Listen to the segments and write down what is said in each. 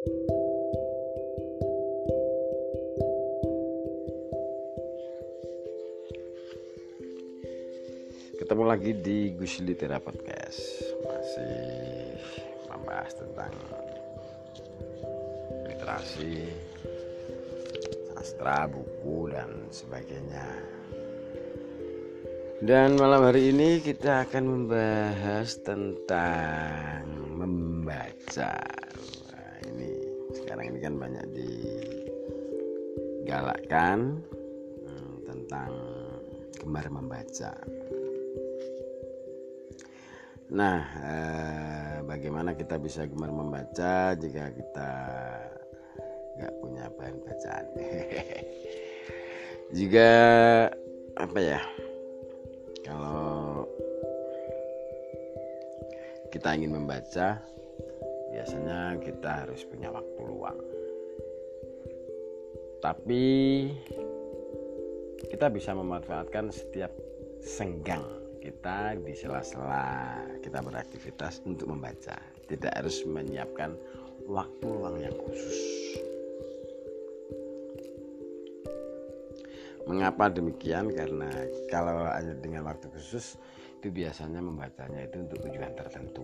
Ketemu lagi di Gus Litera Podcast. Masih membahas tentang literasi, sastra, buku, dan sebagainya. Dan malam hari ini kita akan membahas tentang membaca sekarang ini kan banyak digalakkan hmm, tentang gemar membaca Nah, eh, bagaimana kita bisa gemar membaca jika kita nggak punya bahan bacaan? Jika apa ya? Kalau kita ingin membaca, biasanya kita harus punya waktu luang. Tapi kita bisa memanfaatkan setiap senggang kita di sela-sela kita beraktivitas untuk membaca. Tidak harus menyiapkan waktu luang yang khusus. Mengapa demikian? Karena kalau hanya dengan waktu khusus itu biasanya membacanya itu untuk tujuan tertentu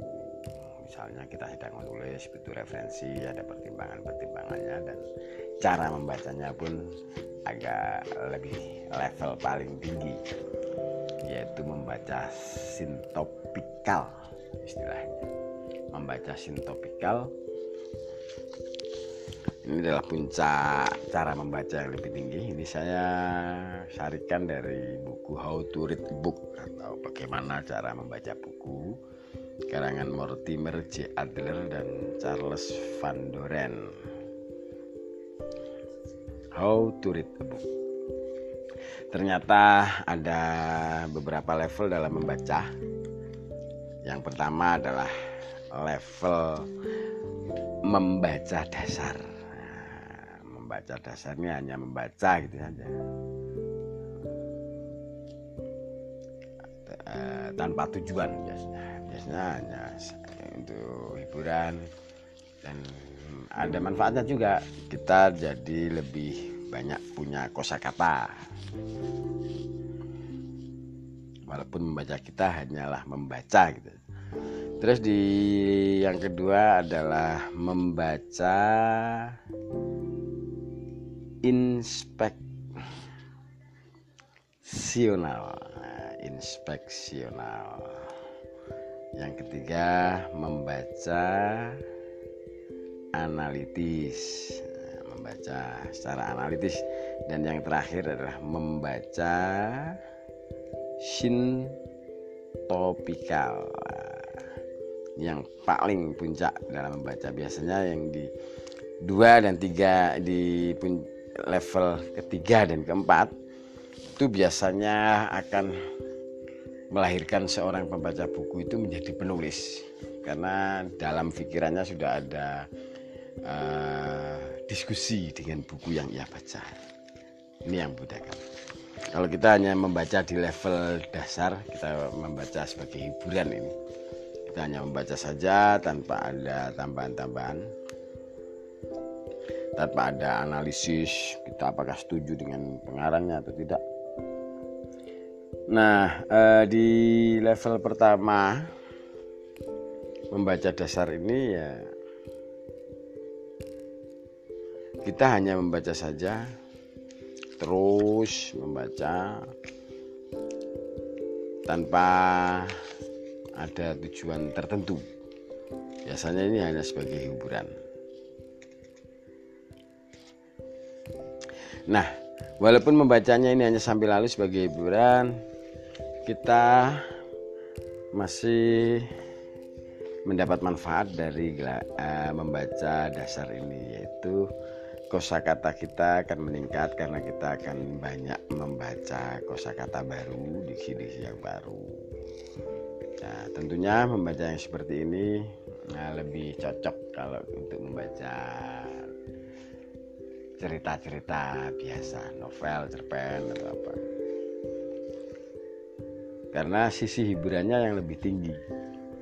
misalnya kita sedang menulis butuh referensi ada pertimbangan-pertimbangannya dan cara membacanya pun agak lebih level paling tinggi yaitu membaca sintopikal istilahnya. Membaca sintopikal. Ini adalah puncak cara membaca yang lebih tinggi. Ini saya syarikan dari buku How to Read Book atau bagaimana cara membaca buku karangan Mortimer J. Adler dan Charles Van Doren How to Read a Book ternyata ada beberapa level dalam membaca. Yang pertama adalah level membaca dasar. Nah, membaca dasarnya hanya membaca gitu saja. Eh, tanpa tujuan biasanya. Biasanya hanya untuk hiburan. Dan ada manfaatnya juga. Kita jadi lebih banyak punya kosakata. Walaupun membaca kita hanyalah membaca gitu. Terus di yang kedua adalah membaca inspeksional. Nah, inspeksional yang ketiga membaca analitis. Membaca secara analitis. Dan yang terakhir adalah membaca topikal yang paling puncak dalam membaca. Biasanya yang di dua dan tiga di level ketiga dan keempat itu biasanya akan melahirkan seorang pembaca buku itu menjadi penulis karena dalam pikirannya sudah ada uh, diskusi dengan buku yang ia baca. Ini yang membedakan. Kalau kita hanya membaca di level dasar, kita membaca sebagai hiburan ini. Kita hanya membaca saja tanpa ada tambahan-tambahan. Tanpa ada analisis kita apakah setuju dengan pengarangnya atau tidak. Nah, eh, di level pertama membaca dasar ini ya kita hanya membaca saja terus membaca tanpa ada tujuan tertentu. Biasanya ini hanya sebagai hiburan. Nah walaupun membacanya ini hanya sambil lalu sebagai hiburan kita masih mendapat manfaat dari uh, membaca dasar ini yaitu kosakata kita akan meningkat karena kita akan banyak membaca kosakata baru, diksi-diksi yang baru. Nah, tentunya membaca yang seperti ini nah, lebih cocok kalau untuk membaca cerita-cerita biasa, novel, cerpen atau apa karena sisi hiburannya yang lebih tinggi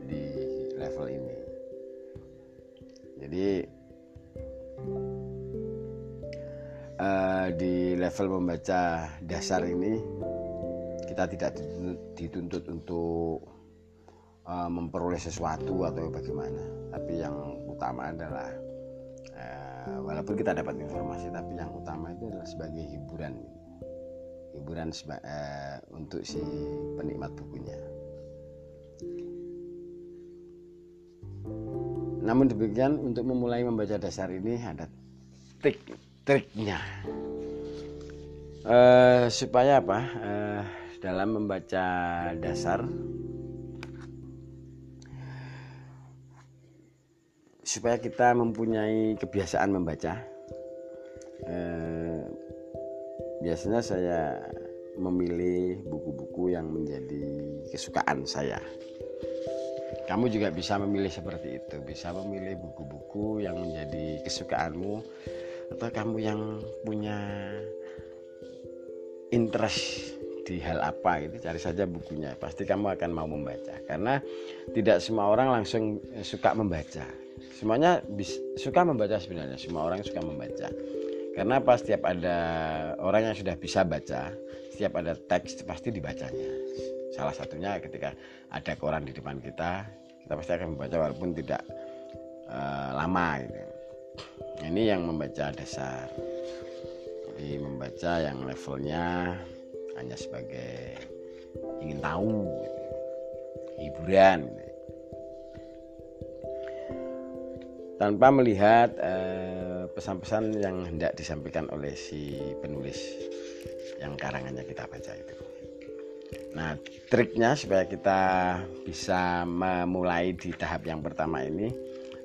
di level ini. Jadi uh, di level membaca dasar ini kita tidak dituntut untuk uh, memperoleh sesuatu atau bagaimana. Tapi yang utama adalah uh, walaupun kita dapat informasi tapi yang utama itu adalah sebagai hiburan hiburan uh, untuk si penikmat bukunya. Namun demikian untuk memulai membaca dasar ini ada trik-triknya uh, supaya apa? Uh, dalam membaca dasar supaya kita mempunyai kebiasaan membaca biasanya saya memilih buku-buku yang menjadi kesukaan saya. Kamu juga bisa memilih seperti itu. Bisa memilih buku-buku yang menjadi kesukaanmu atau kamu yang punya interest di hal apa itu cari saja bukunya. Pasti kamu akan mau membaca. Karena tidak semua orang langsung suka membaca. Semuanya suka membaca sebenarnya. Semua orang suka membaca karena apa? Setiap ada orang yang sudah bisa baca setiap ada teks pasti dibacanya. Salah satunya ketika ada koran di depan kita kita pasti akan membaca walaupun tidak uh, lama gitu. ini yang membaca dasar. Jadi membaca yang levelnya hanya sebagai ingin tahu hiburan. Tanpa melihat eh, pesan-pesan yang hendak disampaikan oleh si penulis yang karangannya kita baca itu. Nah, triknya supaya kita bisa memulai di tahap yang pertama ini,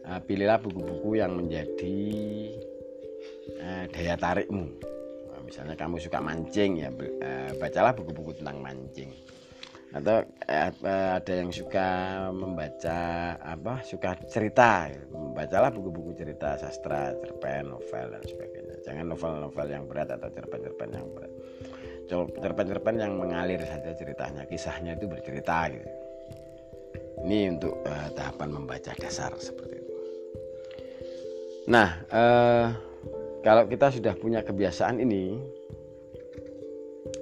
eh, pilihlah buku-buku yang menjadi eh, daya tarikmu. Nah, misalnya kamu suka mancing ya, bacalah buku-buku tentang mancing atau eh, ada yang suka membaca apa suka cerita membacalah buku-buku cerita sastra cerpen novel dan sebagainya. Jangan novel-novel yang berat atau cerpen-cerpen yang berat. Cerpen-cerpen yang mengalir saja ceritanya kisahnya itu bercerita gitu. Ini untuk uh, tahapan membaca dasar seperti itu. Nah uh, kalau kita sudah punya kebiasaan ini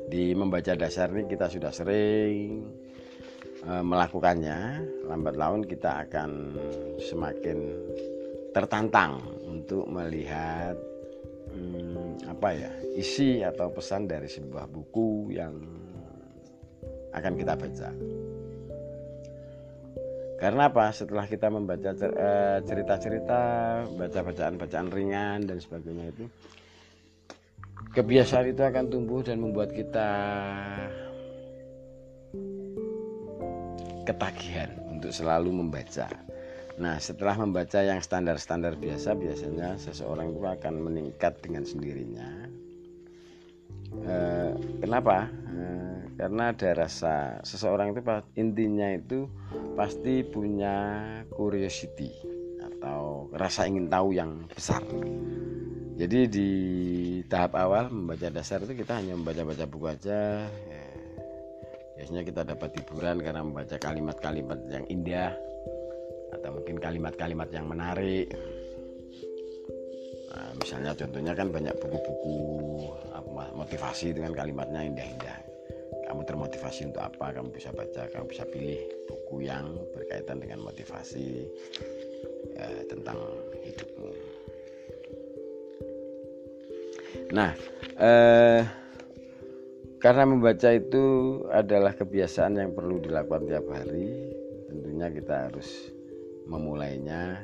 di membaca dasar ini kita sudah sering e, melakukannya. Lambat laun kita akan semakin tertantang untuk melihat hmm, apa ya isi atau pesan dari sebuah buku yang akan kita baca. Karena apa? Setelah kita membaca eh, cerita-cerita baca bacaan-bacaan ringan dan sebagainya itu kebiasaan itu akan tumbuh dan membuat kita ketagihan untuk selalu membaca. Nah, setelah membaca yang standar-standar biasa, biasanya seseorang itu akan meningkat dengan sendirinya. E, kenapa? E, karena ada rasa seseorang itu intinya itu pasti punya curiosity atau rasa ingin tahu yang besar. Jadi di tahap awal membaca dasar itu kita hanya membaca-baca buku aja. Ya. Biasanya kita dapat hiburan karena membaca kalimat-kalimat yang indah atau mungkin kalimat-kalimat yang menarik. Nah, misalnya contohnya kan banyak buku-buku motivasi dengan kalimatnya indah-indah. Kamu termotivasi untuk apa? Kamu bisa baca, kamu bisa pilih buku yang berkaitan dengan motivasi ya, tentang hidupmu. Nah, eh, karena membaca itu adalah kebiasaan yang perlu dilakukan tiap hari, tentunya kita harus memulainya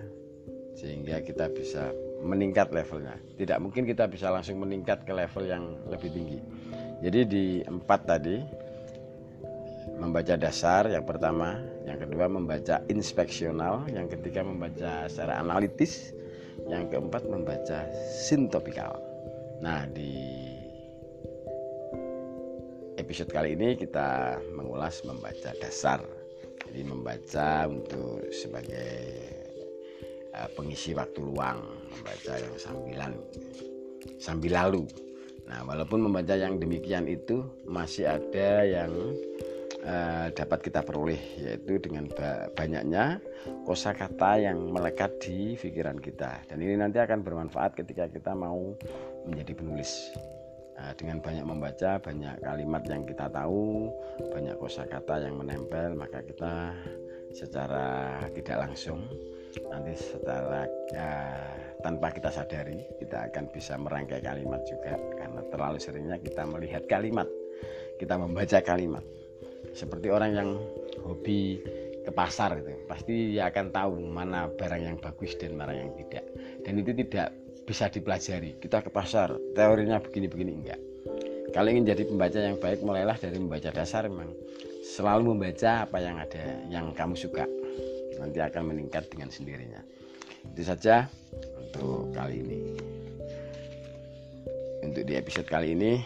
sehingga kita bisa meningkat levelnya. Tidak mungkin kita bisa langsung meningkat ke level yang lebih tinggi. Jadi di empat tadi membaca dasar yang pertama, yang kedua membaca inspeksional, yang ketiga membaca secara analitis, yang keempat membaca sintopikal. Nah, di episode kali ini kita mengulas membaca dasar. Jadi membaca untuk sebagai uh, pengisi waktu luang, membaca yang sambilan sambil lalu. Nah, walaupun membaca yang demikian itu masih ada yang uh, dapat kita peroleh yaitu dengan banyaknya kosakata yang melekat di pikiran kita dan ini nanti akan bermanfaat ketika kita mau menjadi penulis. Nah, dengan banyak membaca banyak kalimat yang kita tahu banyak kosakata yang menempel maka kita secara tidak langsung nanti secara uh, tanpa kita sadari kita akan bisa merangkai kalimat juga. Karena terlalu seringnya kita melihat kalimat kita membaca kalimat. Seperti orang yang hobi ke pasar itu pasti dia akan tahu mana barang yang bagus dan mana yang tidak. Dan itu tidak bisa dipelajari. Kita ke pasar teorinya begini-begini enggak. Kalau ingin jadi pembaca yang baik mulailah dari membaca dasar memang selalu membaca apa yang ada yang kamu suka. Nanti akan meningkat dengan sendirinya. Itu saja untuk kali ini. Untuk di episode kali ini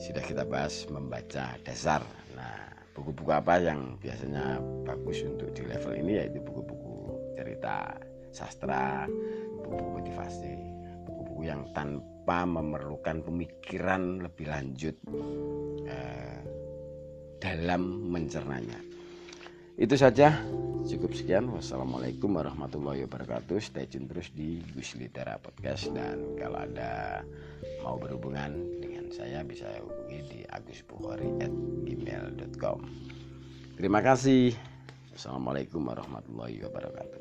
sudah kita bahas membaca dasar. Nah buku-buku apa yang biasanya bagus untuk di level ini yaitu buku-buku cerita sastra, buku-buku motivasi, buku-buku yang tanpa memerlukan pemikiran lebih lanjut eh, dalam mencernanya. Itu saja, cukup sekian. Wassalamualaikum warahmatullahi wabarakatuh. Stay tune terus di Gus Litera Podcast dan kalau ada mau berhubungan dengan saya bisa hubungi di agusbukhari@gmail.com. Terima kasih. Assalamualaikum warahmatullahi wabarakatuh.